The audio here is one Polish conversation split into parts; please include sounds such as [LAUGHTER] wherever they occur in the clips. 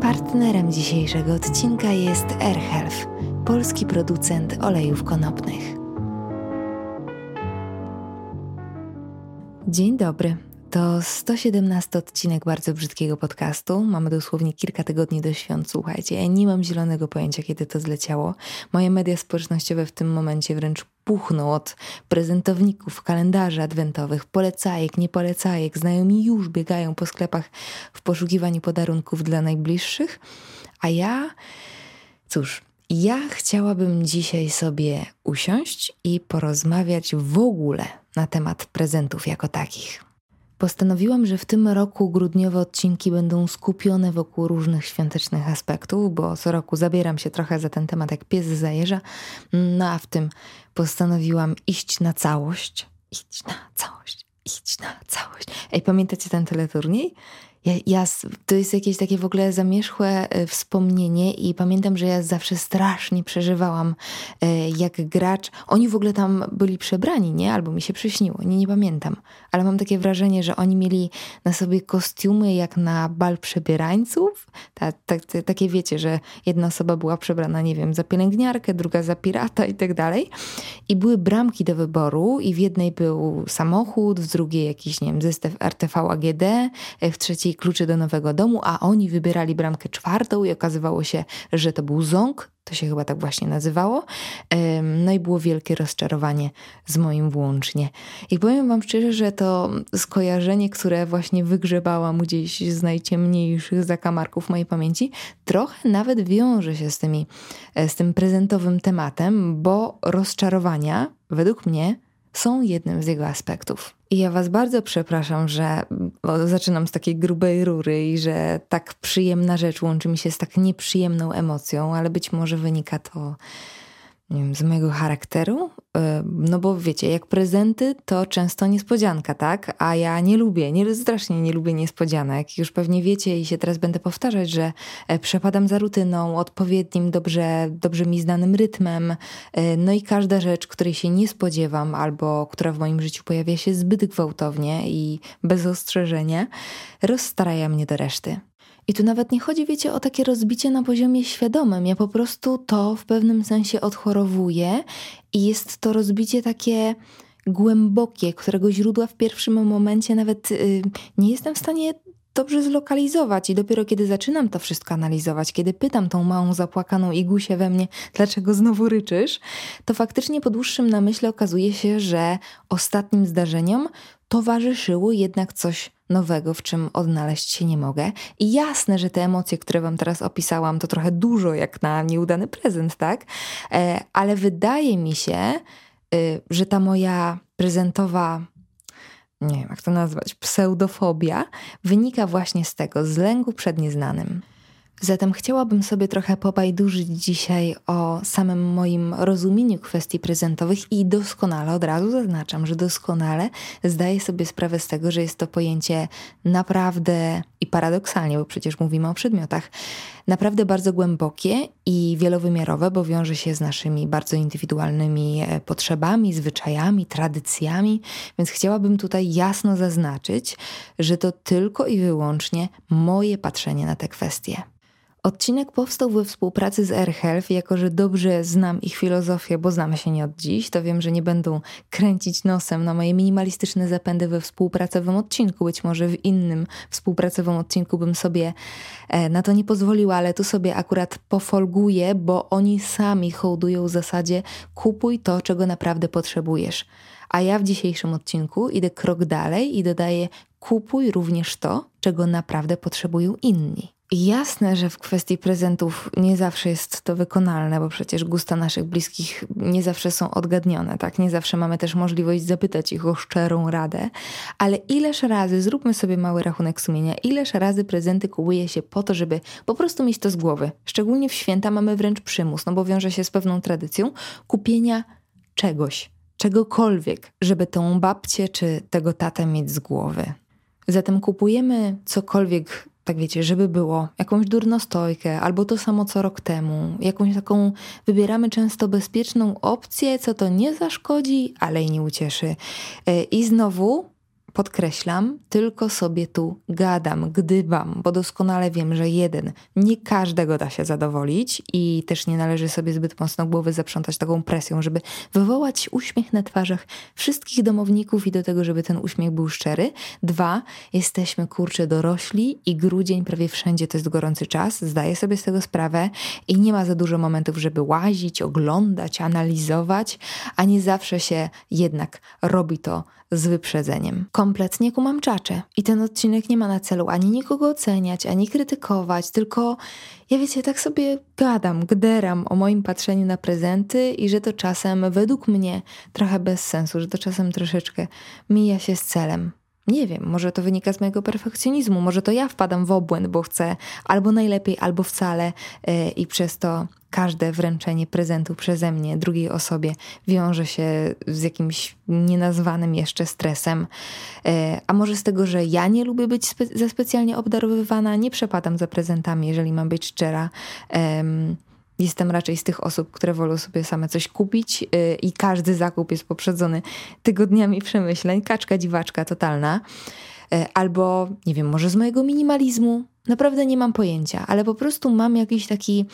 Partnerem dzisiejszego odcinka jest AirHealth, polski producent olejów konopnych. Dzień dobry. To 117 odcinek bardzo brzydkiego podcastu. Mamy dosłownie kilka tygodni do świąt. Słuchajcie, ja nie mam zielonego pojęcia, kiedy to zleciało. Moje media społecznościowe w tym momencie wręcz puchną od prezentowników, kalendarzy adwentowych, polecajek, niepolecajek. Znajomi już biegają po sklepach w poszukiwaniu podarunków dla najbliższych. A ja, cóż, ja chciałabym dzisiaj sobie usiąść i porozmawiać w ogóle na temat prezentów jako takich. Postanowiłam, że w tym roku grudniowe odcinki będą skupione wokół różnych świątecznych aspektów, bo co roku zabieram się trochę za ten temat jak pies zajeżdża. No a w tym postanowiłam iść na całość. Iść na całość, iść na całość. Ej, pamiętacie ten teleturniej? Ja, ja, to jest jakieś takie w ogóle zamierzchłe e, wspomnienie i pamiętam, że ja zawsze strasznie przeżywałam, e, jak gracz, oni w ogóle tam byli przebrani, nie? Albo mi się przyśniło, nie, nie pamiętam. Ale mam takie wrażenie, że oni mieli na sobie kostiumy jak na bal przebierańców. Ta, ta, ta, takie wiecie, że jedna osoba była przebrana, nie wiem, za pielęgniarkę, druga za pirata i tak dalej. I były bramki do wyboru i w jednej był samochód, w drugiej jakiś, nie wiem, zestaw RTV AGD, w trzeciej kluczy do nowego domu, a oni wybierali bramkę czwartą i okazywało się, że to był ząg, to się chyba tak właśnie nazywało. No i było wielkie rozczarowanie z moim włącznie. I powiem Wam szczerze, że to skojarzenie, które właśnie wygrzebałam gdzieś z najciemniejszych zakamarków mojej pamięci, trochę nawet wiąże się z, tymi, e, z tym prezentowym tematem, bo rozczarowania, według mnie, są jednym z jego aspektów. I ja Was bardzo przepraszam, że zaczynam z takiej grubej rury i że tak przyjemna rzecz łączy mi się z tak nieprzyjemną emocją, ale być może wynika to z mojego charakteru. E, no bo wiecie, jak prezenty to często niespodzianka, tak? A ja nie lubię, nie, strasznie nie lubię niespodzianek. Już pewnie wiecie i się teraz będę powtarzać, że e, przepadam za rutyną, odpowiednim, dobrze, dobrze mi znanym rytmem. E, no i każda rzecz, której się nie spodziewam albo która w moim życiu pojawia się zbyt gwałtownie i bez ostrzeżenia, rozstraja mnie do reszty. I tu nawet nie chodzi, wiecie, o takie rozbicie na poziomie świadomym. Ja po prostu to w pewnym sensie odchorowuję i jest to rozbicie takie głębokie, którego źródła w pierwszym momencie nawet yy, nie jestem w stanie dobrze zlokalizować i dopiero kiedy zaczynam to wszystko analizować, kiedy pytam tą małą zapłakaną igusię we mnie, dlaczego znowu ryczysz, to faktycznie po dłuższym namyśle okazuje się, że ostatnim zdarzeniom towarzyszyło jednak coś nowego, w czym odnaleźć się nie mogę. I jasne, że te emocje, które Wam teraz opisałam, to trochę dużo jak na nieudany prezent, tak? E, ale wydaje mi się, y, że ta moja prezentowa nie wiem jak to nazwać, pseudofobia, wynika właśnie z tego, z lęku przed nieznanym. Zatem chciałabym sobie trochę pobajdurzyć dzisiaj o samym moim rozumieniu kwestii prezentowych i doskonale, od razu zaznaczam, że doskonale zdaję sobie sprawę z tego, że jest to pojęcie naprawdę i paradoksalnie, bo przecież mówimy o przedmiotach, naprawdę bardzo głębokie i wielowymiarowe, bo wiąże się z naszymi bardzo indywidualnymi e, potrzebami, zwyczajami, tradycjami, więc chciałabym tutaj jasno zaznaczyć, że to tylko i wyłącznie moje patrzenie na te kwestie. Odcinek powstał we współpracy z AirHealth, jako że dobrze znam ich filozofię, bo znamy się nie od dziś, to wiem, że nie będą kręcić nosem na moje minimalistyczne zapędy we współpracowym odcinku. Być może w innym współpracowym odcinku bym sobie e, na to nie pozwoliła, ale tu sobie akurat pofolguję, bo oni sami hołdują w zasadzie kupuj to, czego naprawdę potrzebujesz. A ja w dzisiejszym odcinku idę krok dalej i dodaję kupuj również to, czego naprawdę potrzebują inni. Jasne, że w kwestii prezentów nie zawsze jest to wykonalne, bo przecież gusta naszych bliskich nie zawsze są odgadnione, tak? Nie zawsze mamy też możliwość zapytać ich o szczerą radę, ale ileż razy, zróbmy sobie mały rachunek sumienia, ileż razy prezenty kupuje się po to, żeby po prostu mieć to z głowy. Szczególnie w święta mamy wręcz przymus, no bo wiąże się z pewną tradycją kupienia czegoś, czegokolwiek, żeby tą babcię czy tego tatę mieć z głowy. Zatem kupujemy cokolwiek tak wiecie, żeby było jakąś durnostojkę, albo to samo co rok temu, jakąś taką wybieramy często bezpieczną opcję, co to nie zaszkodzi, ale i nie ucieszy. E, I znowu podkreślam, tylko sobie tu gadam, gdybam, bo doskonale wiem, że jeden, nie każdego da się zadowolić i też nie należy sobie zbyt mocno głowy zaprzątać taką presją, żeby wywołać uśmiech na twarzach wszystkich domowników i do tego, żeby ten uśmiech był szczery. Dwa, jesteśmy kurczę dorośli i grudzień prawie wszędzie to jest gorący czas, zdaję sobie z tego sprawę i nie ma za dużo momentów, żeby łazić, oglądać, analizować, a nie zawsze się jednak robi to z wyprzedzeniem. Kompletnie kumam czacze. I ten odcinek nie ma na celu ani nikogo oceniać, ani krytykować, tylko ja wiecie, tak sobie gadam, gderam o moim patrzeniu na prezenty i że to czasem według mnie trochę bez sensu, że to czasem troszeczkę mija się z celem. Nie wiem, może to wynika z mojego perfekcjonizmu, może to ja wpadam w obłęd, bo chcę albo najlepiej, albo wcale yy, i przez to każde wręczenie prezentu przeze mnie drugiej osobie wiąże się z jakimś nienazwanym jeszcze stresem. E, a może z tego, że ja nie lubię być spe za specjalnie obdarowywana, nie przepadam za prezentami, jeżeli mam być szczera. Jestem raczej z tych osób, które wolą sobie same coś kupić e, i każdy zakup jest poprzedzony tygodniami przemyśleń. Kaczka dziwaczka totalna. E, albo, nie wiem, może z mojego minimalizmu, Naprawdę nie mam pojęcia, ale po prostu mam jakiś taki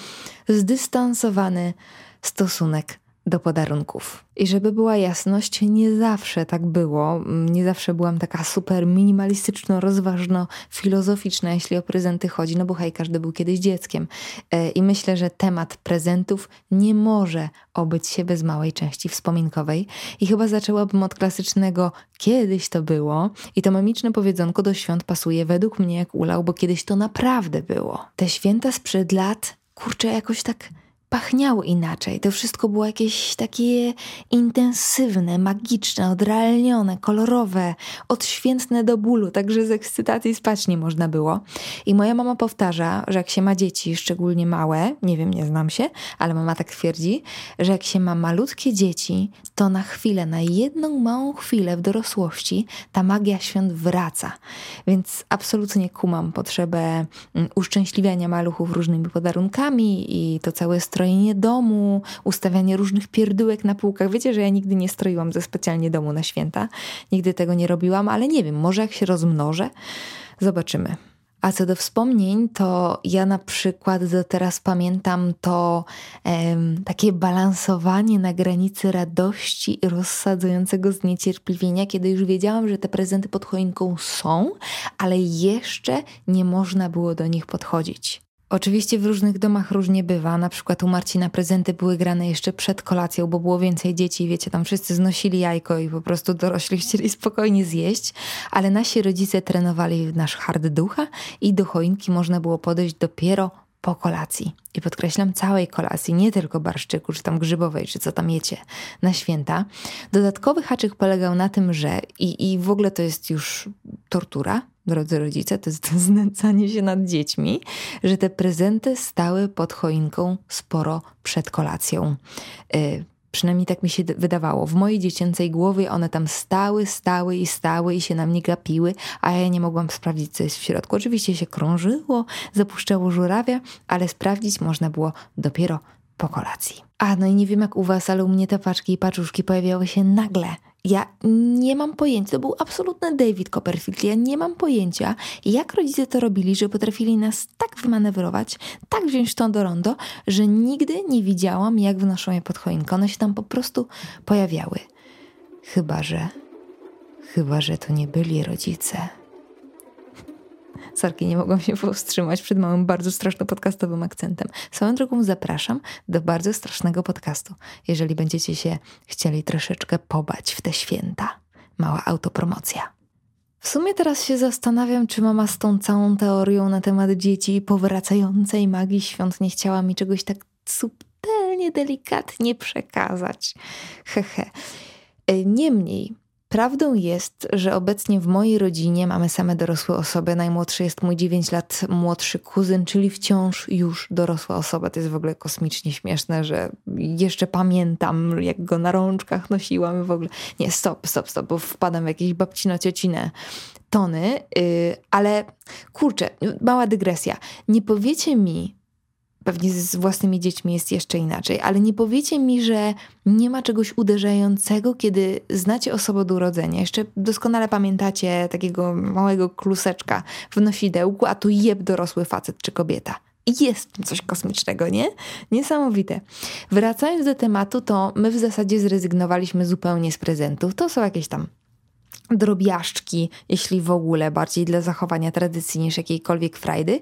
zdystansowany stosunek do podarunków. I żeby była jasność, nie zawsze tak było. Nie zawsze byłam taka super minimalistyczno, rozważno, filozoficzna, jeśli o prezenty chodzi, no bo hej, każdy był kiedyś dzieckiem. E, I myślę, że temat prezentów nie może obyć się bez małej części wspominkowej. I chyba zaczęłabym od klasycznego kiedyś to było. I to mamiczne powiedzonko do świąt pasuje według mnie jak ulał, bo kiedyś to naprawdę było. Te święta sprzed lat, kurczę, jakoś tak pachniało inaczej. To wszystko było jakieś takie intensywne, magiczne, odrealnione, kolorowe, odświętne do bólu, także z ekscytacji spać nie można było. I moja mama powtarza, że jak się ma dzieci, szczególnie małe, nie wiem, nie znam się, ale mama tak twierdzi, że jak się ma malutkie dzieci, to na chwilę, na jedną małą chwilę w dorosłości ta magia świąt wraca. Więc absolutnie kumam potrzebę mm, uszczęśliwiania maluchów różnymi podarunkami i to całe strojenie domu, ustawianie różnych pierdółek na półkach. Wiecie, że ja nigdy nie stroiłam ze specjalnie domu na święta. Nigdy tego nie robiłam, ale nie wiem, może jak się rozmnożę, zobaczymy. A co do wspomnień, to ja na przykład do teraz pamiętam to takie balansowanie na granicy radości i rozsadzającego zniecierpliwienia, kiedy już wiedziałam, że te prezenty pod choinką są, ale jeszcze nie można było do nich podchodzić. Oczywiście w różnych domach różnie bywa. Na przykład u Marcina prezenty były grane jeszcze przed kolacją, bo było więcej dzieci, wiecie, tam wszyscy znosili jajko i po prostu dorośli [LAUGHS] chcieli spokojnie zjeść, ale nasi rodzice trenowali nasz hard ducha i do choinki można było podejść dopiero po kolacji. I podkreślam całej kolacji, nie tylko barszczyku, czy tam grzybowej, czy co tam jecie na święta. Dodatkowy haczyk polegał na tym, że i, i w ogóle to jest już tortura, drodzy rodzice, to jest [LAUGHS] znęcanie się nad dziećmi, że te prezenty stały pod choinką sporo przed kolacją. Yy, Przynajmniej tak mi się wydawało. W mojej dziecięcej głowie one tam stały, stały i stały i się na mnie gapiły, a ja nie mogłam sprawdzić, co jest w środku. Oczywiście się krążyło, zapuszczało żurawia, ale sprawdzić można było dopiero po kolacji. A no i nie wiem jak u was, ale u mnie te paczki i paczuszki pojawiały się nagle. Ja nie mam pojęcia, to był absolutny David Copperfield. Ja nie mam pojęcia, jak rodzice to robili, że potrafili nas tak wymanewrować, tak wziąć to do rondo, że nigdy nie widziałam, jak wnoszą je pod choinkę. One się tam po prostu pojawiały. Chyba, że. Chyba, że to nie byli rodzice. Sarki, nie mogłam się powstrzymać przed małym, bardzo strasznym podcastowym akcentem. Swoją drogą zapraszam do bardzo strasznego podcastu, jeżeli będziecie się chcieli troszeczkę pobać w te święta. Mała autopromocja. W sumie teraz się zastanawiam, czy mama z tą całą teorią na temat dzieci i powracającej magii świąt nie chciała mi czegoś tak subtelnie, delikatnie przekazać. Hehe. E, niemniej, Prawdą jest, że obecnie w mojej rodzinie mamy same dorosłe osoby. Najmłodszy jest mój 9 lat młodszy kuzyn, czyli wciąż już dorosła osoba. To jest w ogóle kosmicznie śmieszne, że jeszcze pamiętam, jak go na rączkach nosiłam w ogóle. Nie, stop, stop, stop, bo wpadam w jakieś babcino-ciocinę tony, yy, ale kurczę, mała dygresja. Nie powiecie mi, pewnie z własnymi dziećmi jest jeszcze inaczej, ale nie powiecie mi, że nie ma czegoś uderzającego, kiedy znacie osobę od urodzenia. Jeszcze doskonale pamiętacie takiego małego kluseczka w nosidełku, a tu jeb dorosły facet czy kobieta. Jest coś kosmicznego, nie? Niesamowite. Wracając do tematu, to my w zasadzie zrezygnowaliśmy zupełnie z prezentów. To są jakieś tam drobiażdżki, jeśli w ogóle, bardziej dla zachowania tradycji niż jakiejkolwiek frajdy.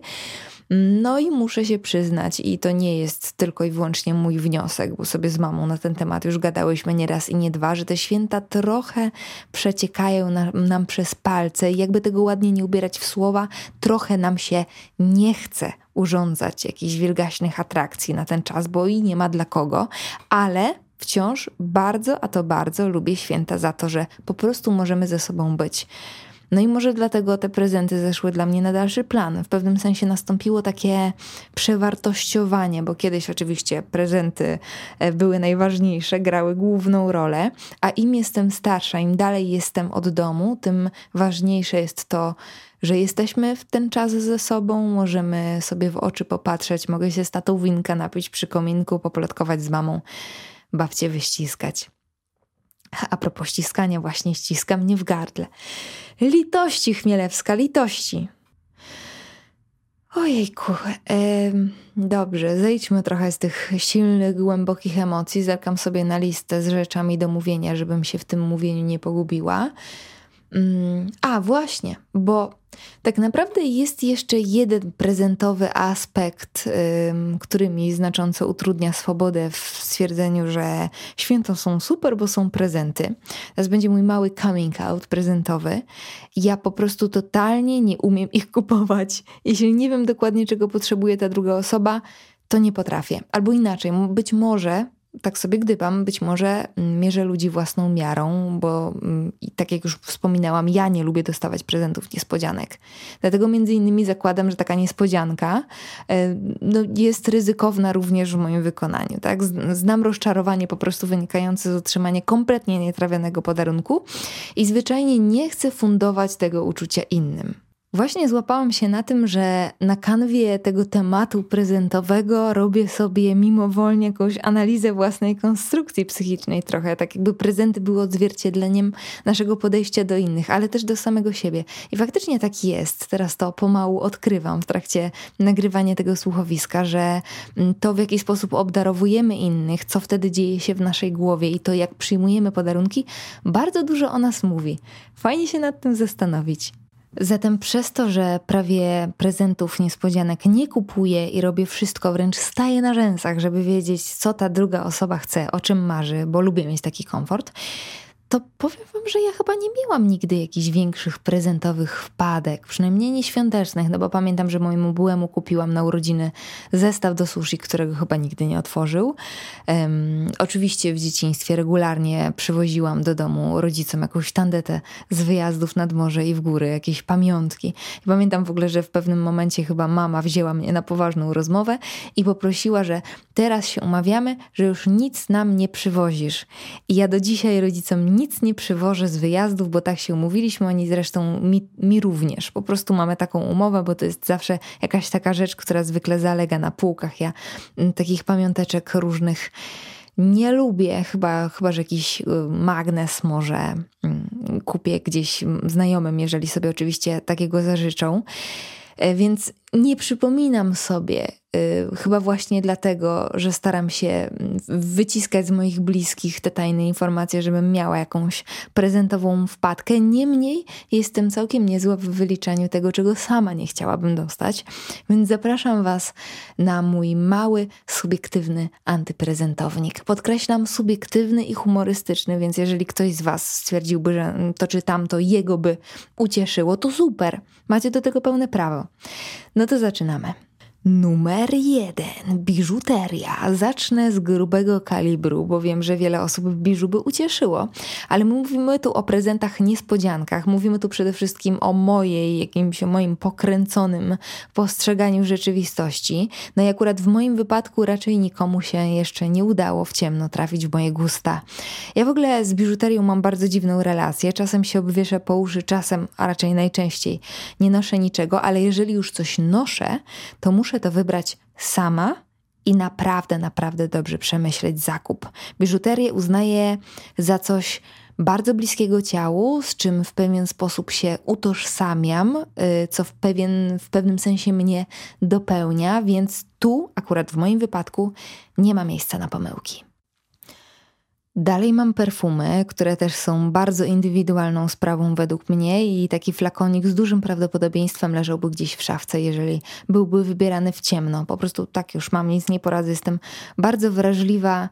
No i muszę się przyznać, i to nie jest tylko i wyłącznie mój wniosek, bo sobie z mamą na ten temat już gadałyśmy nie raz i nie dwa, że te święta trochę przeciekają na, nam przez palce i jakby tego ładnie nie ubierać w słowa, trochę nam się nie chce urządzać jakichś wielgaśnych atrakcji na ten czas, bo i nie ma dla kogo, ale wciąż bardzo, a to bardzo lubię święta za to, że po prostu możemy ze sobą być. No i może dlatego te prezenty zeszły dla mnie na dalszy plan. W pewnym sensie nastąpiło takie przewartościowanie, bo kiedyś oczywiście prezenty e, były najważniejsze, grały główną rolę, a im jestem starsza, im dalej jestem od domu, tym ważniejsze jest to, że jesteśmy w ten czas ze sobą, możemy sobie w oczy popatrzeć, mogę się z tatą winka napić przy kominku, poplotkować z mamą, babcie wyściskać. A propos ściskania, właśnie ściska mnie w gardle. Litości, Chmielewska, litości. Ojejku, e, dobrze, zejdźmy trochę z tych silnych, głębokich emocji. Zerkam sobie na listę z rzeczami do mówienia, żebym się w tym mówieniu nie pogubiła. Mm, a, właśnie, bo tak naprawdę jest jeszcze jeden prezentowy aspekt, który mi znacząco utrudnia swobodę w stwierdzeniu, że święta są super, bo są prezenty. Teraz będzie mój mały coming out prezentowy. Ja po prostu totalnie nie umiem ich kupować. Jeśli nie wiem dokładnie, czego potrzebuje ta druga osoba, to nie potrafię. Albo inaczej, być może tak sobie gdybam, być może mm, mierzę ludzi własną miarą, bo mm, tak jak już wspominałam, ja nie lubię dostawać prezentów niespodzianek. Dlatego między innymi zakładam, że taka niespodzianka e, no, jest ryzykowna również w moim wykonaniu. Tak? Znam rozczarowanie po prostu wynikające z otrzymania kompletnie nietrawionego podarunku i zwyczajnie nie chcę fundować tego uczucia innym. Właśnie złapałam się na tym, że na kanwie tego tematu prezentowego robię sobie mimowolnie jakąś analizę własnej konstrukcji psychicznej trochę, tak jakby prezenty były odzwierciedleniem naszego podejścia do innych, ale też do samego siebie. I faktycznie tak jest. Teraz to pomału odkrywam w trakcie nagrywania tego słuchowiska, że mm, to w jaki sposób obdarowujemy innych, co wtedy dzieje się w naszej głowie i to jak przyjmujemy podarunki, bardzo dużo o nas mówi. Fajnie się nad tym zastanowić. Zatem przez to, że prawie prezentów niespodzianek nie kupuję i robię wszystko, wręcz staję na rzęsach, żeby wiedzieć, co ta druga osoba chce, o czym marzy, bo lubię mieć taki komfort, to powiem wam, że ja chyba nie miałam nigdy jakichś większych prezentowych wpadek, przynajmniej nie świątecznych, no bo pamiętam, że mojemu byłemu kupiłam na urodziny zestaw do sushi, którego chyba nigdy nie otworzył. Um, oczywiście w dzieciństwie regularnie przywoziłam do domu rodzicom jakąś tandetę z wyjazdów nad morze i w góry, jakieś pamiątki. I pamiętam w ogóle, że w pewnym momencie chyba mama wzięła mnie na poważną rozmowę i poprosiła, że teraz się umawiamy, że już nic nam nie przywozisz. I ja do dzisiaj rodzicom nic nie przywożę z wyjazdów, bo tak się umówiliśmy, oni zresztą mi, mi również. Po prostu mamy taką umowę, bo to jest zawsze jakaś taka rzecz, która zwykle zalega na półkach. Ja mm, takich pamiąteczek różnych nie lubię, chyba, chyba że jakiś y, magnes może mm, kupię gdzieś znajomym, jeżeli sobie oczywiście takiego zażyczą. E, więc nie przypominam sobie Y, chyba właśnie dlatego, że staram się mm, wyciskać z moich bliskich te tajne informacje, żebym miała jakąś prezentową wpadkę. Niemniej jestem całkiem niezła w wyliczaniu tego, czego sama nie chciałabym dostać. Więc zapraszam Was na mój mały, subiektywny antyprezentownik. Podkreślam subiektywny i humorystyczny, więc jeżeli ktoś z Was stwierdziłby, że to czy tamto jego by ucieszyło, to super. Macie do tego pełne prawo. No to zaczynamy. Numer jeden, biżuteria. Zacznę z grubego kalibru, bo wiem, że wiele osób w biżu by ucieszyło, ale mówimy tu o prezentach niespodziankach. Mówimy tu przede wszystkim o mojej, jakimś moim pokręconym postrzeganiu rzeczywistości. No i akurat w moim wypadku raczej nikomu się jeszcze nie udało w ciemno trafić w moje gusta. Ja w ogóle z biżuterią mam bardzo dziwną relację. Czasem się obwieszę po uszy, czasem, a raczej najczęściej nie noszę niczego, ale jeżeli już coś noszę, to muszę muszę to wybrać sama i naprawdę, naprawdę dobrze przemyśleć zakup. Biżuterię uznaję za coś bardzo bliskiego ciału, z czym w pewien sposób się utożsamiam, y, co w, pewien, w pewnym sensie mnie dopełnia, więc tu, akurat w moim wypadku, nie ma miejsca na pomyłki. Dalej mam perfumy, które też są bardzo indywidualną sprawą według mnie i taki flakonik z dużym prawdopodobieństwem leżałby gdzieś w szafce, jeżeli byłby wybierany w ciemno. Po prostu tak już mam, nic nie poradzę, jestem bardzo wrażliwa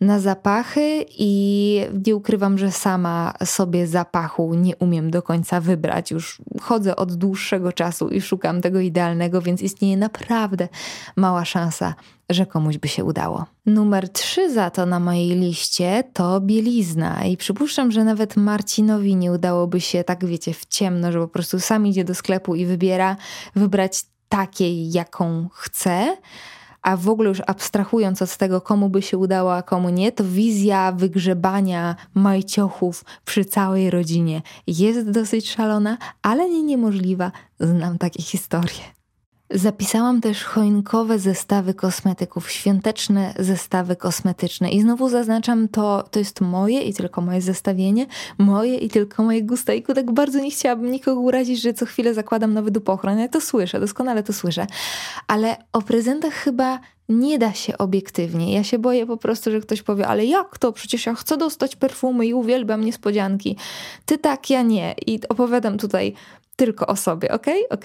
na zapachy i nie ukrywam, że sama sobie zapachu nie umiem do końca wybrać. Już chodzę od dłuższego czasu i szukam tego idealnego, więc istnieje naprawdę mała szansa, że komuś by się udało. Numer trzy za to na mojej liście to bielizna i przypuszczam, że nawet Marcinowi nie udałoby się tak, wiecie, w ciemno, że po prostu sam idzie do sklepu i wybiera, wybrać takiej, jaką chce, a w ogóle już abstrahując od tego, komu by się udało, a komu nie, to wizja wygrzebania majciochów przy całej rodzinie jest dosyć szalona, ale nie niemożliwa. Znam takie historie. Zapisałam też choinkowe zestawy kosmetyków, świąteczne zestawy kosmetyczne. I znowu zaznaczam, to, to jest moje i tylko moje zestawienie, moje i tylko moje gusta. I tak bardzo nie chciałabym nikogo urazić, że co chwilę zakładam nowy dupochron. Ja to słyszę, doskonale to słyszę. Ale o prezentach chyba nie da się obiektywnie. Ja się boję po prostu, że ktoś powie, ale jak to? Przecież ja chcę dostać perfumy i uwielbiam niespodzianki. Ty tak, ja nie. I opowiadam tutaj tylko o sobie, ok? Ok.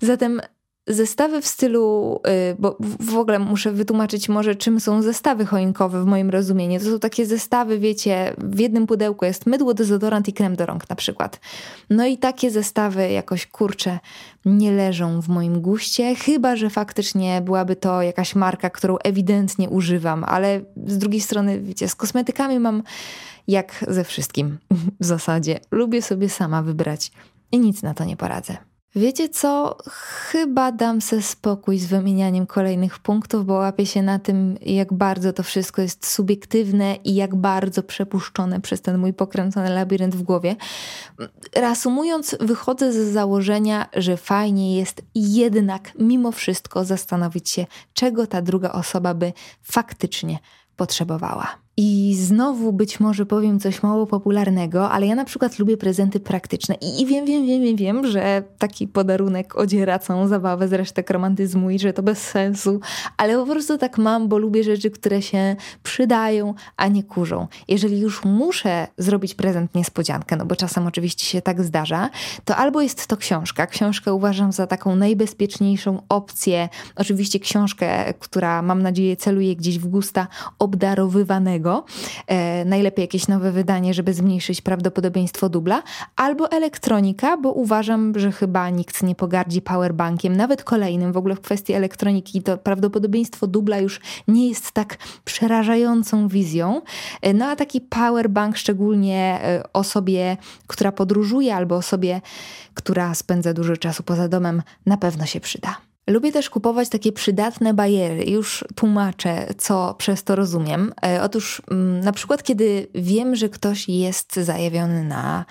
Zatem zestawy w stylu, y, bo w ogóle muszę wytłumaczyć może, czym są zestawy choinkowe w moim rozumieniu. To są takie zestawy, wiecie, w jednym pudełku jest mydło, dezodorant i krem do rąk na przykład. No i takie zestawy jakoś, kurcze, nie leżą w moim guście, chyba, że faktycznie byłaby to jakaś marka, którą ewidentnie używam, ale z drugiej strony, wiecie, z kosmetykami mam jak ze wszystkim w zasadzie. Lubię sobie sama wybrać i nic na to nie poradzę. Wiecie co? Chyba dam sobie spokój z wymienianiem kolejnych punktów, bo łapię się na tym, jak bardzo to wszystko jest subiektywne i jak bardzo przepuszczone przez ten mój pokręcony labirynt w głowie. Reasumując, wychodzę z założenia, że fajnie jest jednak mimo wszystko zastanowić się, czego ta druga osoba by faktycznie potrzebowała. I znowu być może powiem coś mało popularnego, ale ja na przykład lubię prezenty praktyczne. I, wiem, wiem, wiem, wiem, wiem, że taki podarunek odziera całą zabawę z resztek romantyzmu i że to bez sensu, ale po prostu tak mam, bo lubię rzeczy, które się przydają, a nie kurzą. Jeżeli już muszę zrobić prezent niespodziankę, no bo czasem oczywiście się tak zdarza, to albo jest to książka. Książkę uważam za taką najbezpieczniejszą opcję. Oczywiście książkę, która mam nadzieję celuje gdzieś w gusta obdarowywanego e, najlepiej jakieś nowe wydanie, żeby zmniejszyć prawdopodobieństwo dubla, albo elektronika, bo uważam, że chyba nikt nie pogardzi powerbankiem, nawet kolejnym. W ogóle w kwestii elektroniki to prawdopodobieństwo dubla już nie jest tak przerażającą wizją. E, no a taki powerbank, szczególnie e, osobie, która podróżuje, albo osobie, która spędza dużo czasu poza domem, na pewno się przyda. Lubię też kupować takie przydatne bariery. Już tłumaczę, co przez to rozumiem. E, otóż mm, na przykład, kiedy wiem, że ktoś jest zajawiony na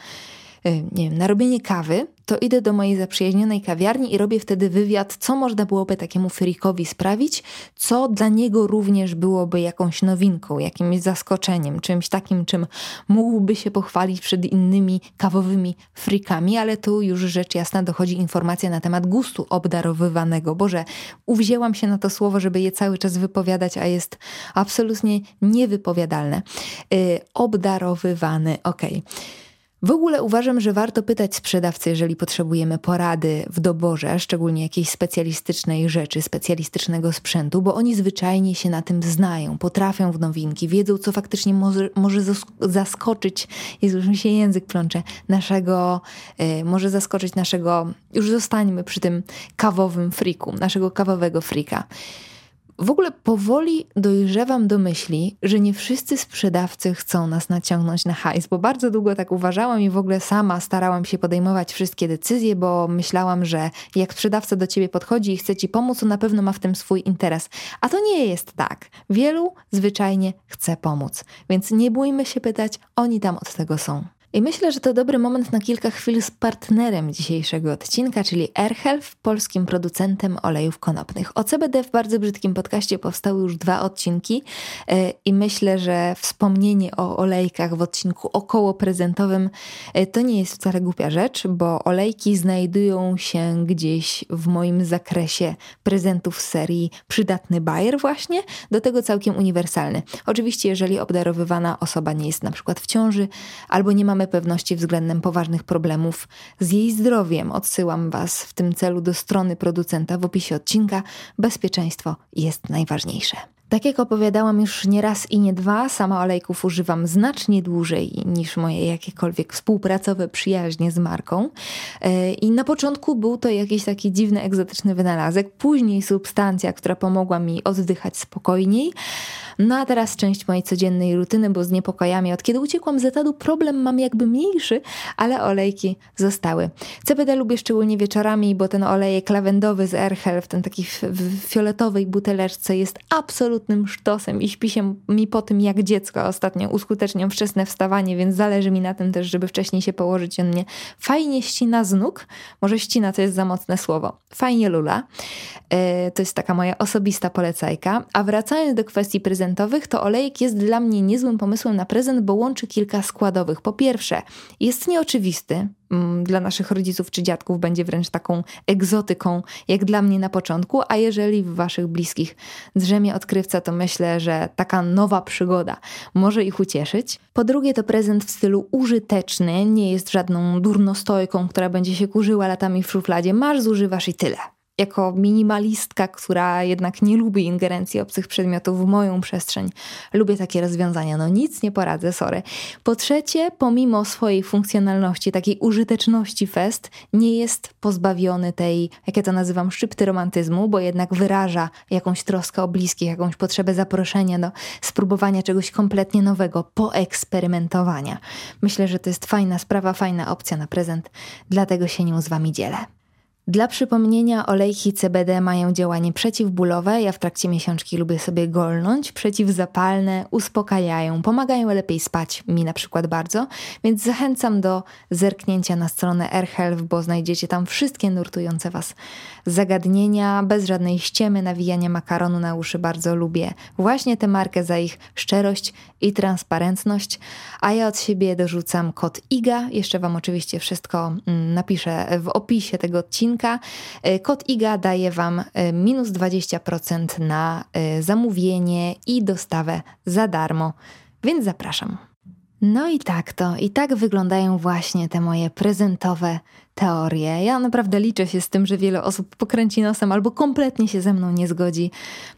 nie wiem, na robienie kawy, to idę do mojej zaprzyjaźnionej kawiarni i robię wtedy wywiad, co można byłoby takiemu frikowi sprawić, co dla niego również byłoby jakąś nowinką, jakimś zaskoczeniem, czymś takim, czym mógłby się pochwalić przed innymi kawowymi frikami, ale tu już rzecz jasna dochodzi informacja na temat gustu obdarowywanego. Boże, uwzięłam się na to słowo, żeby je cały czas wypowiadać, a jest absolutnie niewypowiadalne. Yy, obdarowywany, okej. Okay. W ogóle uważam, że warto pytać sprzedawcy, jeżeli potrzebujemy porady w doborze, szczególnie jakiejś specjalistycznej rzeczy, specjalistycznego sprzętu, bo oni zwyczajnie się na tym znają, potrafią w nowinki, wiedzą, co faktycznie może, może zaskoczyć, Jezu, już mi się język plącze, naszego, y, może zaskoczyć naszego, już zostańmy przy tym kawowym friku, naszego kawowego frika. W ogóle powoli dojrzewam do myśli, że nie wszyscy sprzedawcy chcą nas naciągnąć na hajs, bo bardzo długo tak uważałam i w ogóle sama starałam się podejmować wszystkie decyzje, bo myślałam, że jak sprzedawca do ciebie podchodzi i chce ci pomóc, to na pewno ma w tym swój interes. A to nie jest tak. Wielu zwyczajnie chce pomóc, więc nie bójmy się pytać, oni tam od tego są. I myślę, że to dobry moment na kilka chwil z partnerem dzisiejszego odcinka, czyli AirHealth, polskim producentem olejów konopnych. O CBD w bardzo brzydkim podcaście powstały już dwa odcinki e, i myślę, że wspomnienie o olejkach w odcinku około prezentowym e, to nie jest wcale głupia rzecz, bo olejki znajdują się gdzieś w moim zakresie prezentów serii Przydatny Bayer właśnie, do tego całkiem uniwersalny. Oczywiście, jeżeli obdarowywana osoba nie jest na przykład w ciąży albo nie mamy pewności względem poważnych problemów z jej zdrowiem, odsyłam Was w tym celu do strony producenta w opisie odcinka. Bezpieczeństwo jest najważniejsze. Tak jak opowiadałam już nie raz i nie dwa, sama olejków używam znacznie dłużej niż moje jakiekolwiek współpracowe przyjaźnie z marką. E, I na początku był to jakiś taki dziwny, egzotyczny wynalazek, później substancja, która pomogła mi oddychać spokojniej. No a teraz część mojej codziennej rutyny, bo z niepokojami od kiedy uciekłam z etadu problem mam jakby mniejszy, ale olejki zostały. CBD lubię szczególnie wieczorami, bo ten olejek lawendowy z AirHealth, ten taki w, w fioletowej buteleczce jest absolutnym sztosem i śpi się mi po tym jak dziecko. Ostatnio uskuteczniam wczesne wstawanie, więc zależy mi na tym też, żeby wcześniej się położyć. On mnie fajnie ścina z nóg. Może ścina to jest za mocne słowo. Fajnie lula. Yy, to jest taka moja osobista polecajka. A wracając do kwestii prezentowych, to olejek jest dla mnie niezłym pomysłem na prezent, bo łączy kilka składowych. Po pierwsze, jest nieoczywisty, dla naszych rodziców czy dziadków będzie wręcz taką egzotyką, jak dla mnie na początku, a jeżeli w waszych bliskich drzemie odkrywca, to myślę, że taka nowa przygoda może ich ucieszyć. Po drugie, to prezent w stylu użyteczny, nie jest żadną durnostojką, która będzie się kurzyła latami w szufladzie. Masz, zużywasz i tyle jako minimalistka, która jednak nie lubi ingerencji obcych przedmiotów w moją przestrzeń, lubię takie rozwiązania. No nic nie poradzę, sorry. Po trzecie, pomimo swojej funkcjonalności, takiej użyteczności fest, nie jest pozbawiony tej, jak ja to nazywam, szczypty romantyzmu, bo jednak wyraża jakąś troskę o bliskich, jakąś potrzebę zaproszenia do spróbowania czegoś kompletnie nowego, poeksperymentowania. Myślę, że to jest fajna sprawa, fajna opcja na prezent, dlatego się nią z Wami dzielę. Dla przypomnienia, olejki CBD mają działanie przeciwbólowe. Ja w trakcie miesiączki lubię sobie golnąć. Przeciwzapalne, uspokajają, pomagają lepiej spać, mi na przykład bardzo. Więc zachęcam do zerknięcia na stronę AirHealth, bo znajdziecie tam wszystkie nurtujące Was zagadnienia, bez żadnej ściemy, nawijania makaronu na uszy. Bardzo lubię właśnie tę markę za ich szczerość i transparentność. A ja od siebie dorzucam kod IGA. Jeszcze Wam oczywiście wszystko mm, napiszę w opisie tego odcinka odcinka. E, kod IGA daje Wam e, minus 20% na e, zamówienie i dostawę za darmo, więc zapraszam. No i tak to, i tak wyglądają właśnie te moje prezentowe teorie. Ja naprawdę liczę się z tym, że wiele osób pokręci nosem albo kompletnie się ze mną nie zgodzi.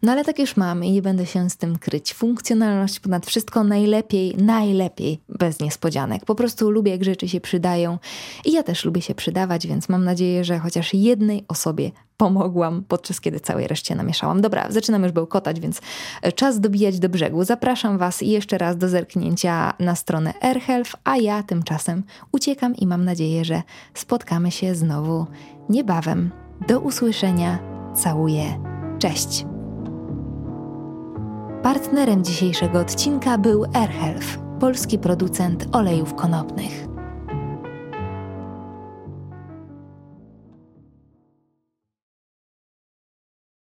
No ale tak już mam i nie będę się z tym kryć. Funkcjonalność ponad wszystko najlepiej, najlepiej bez niespodzianek. Po prostu lubię, jak rzeczy się przydają i ja też lubię się przydawać, więc mam nadzieję, że chociaż jednej osobie pomogłam, podczas kiedy całej reszcie namieszałam. Dobra, zaczynam już bełkotać, więc czas dobijać do brzegu. Zapraszam Was jeszcze raz do zerknięcia na stronę AirHealth, a ja tymczasem uciekam i mam nadzieję, że spotkamy się znowu niebawem. Do usłyszenia. Całuję. Cześć. Partnerem dzisiejszego odcinka był AirHealth, polski producent olejów konopnych.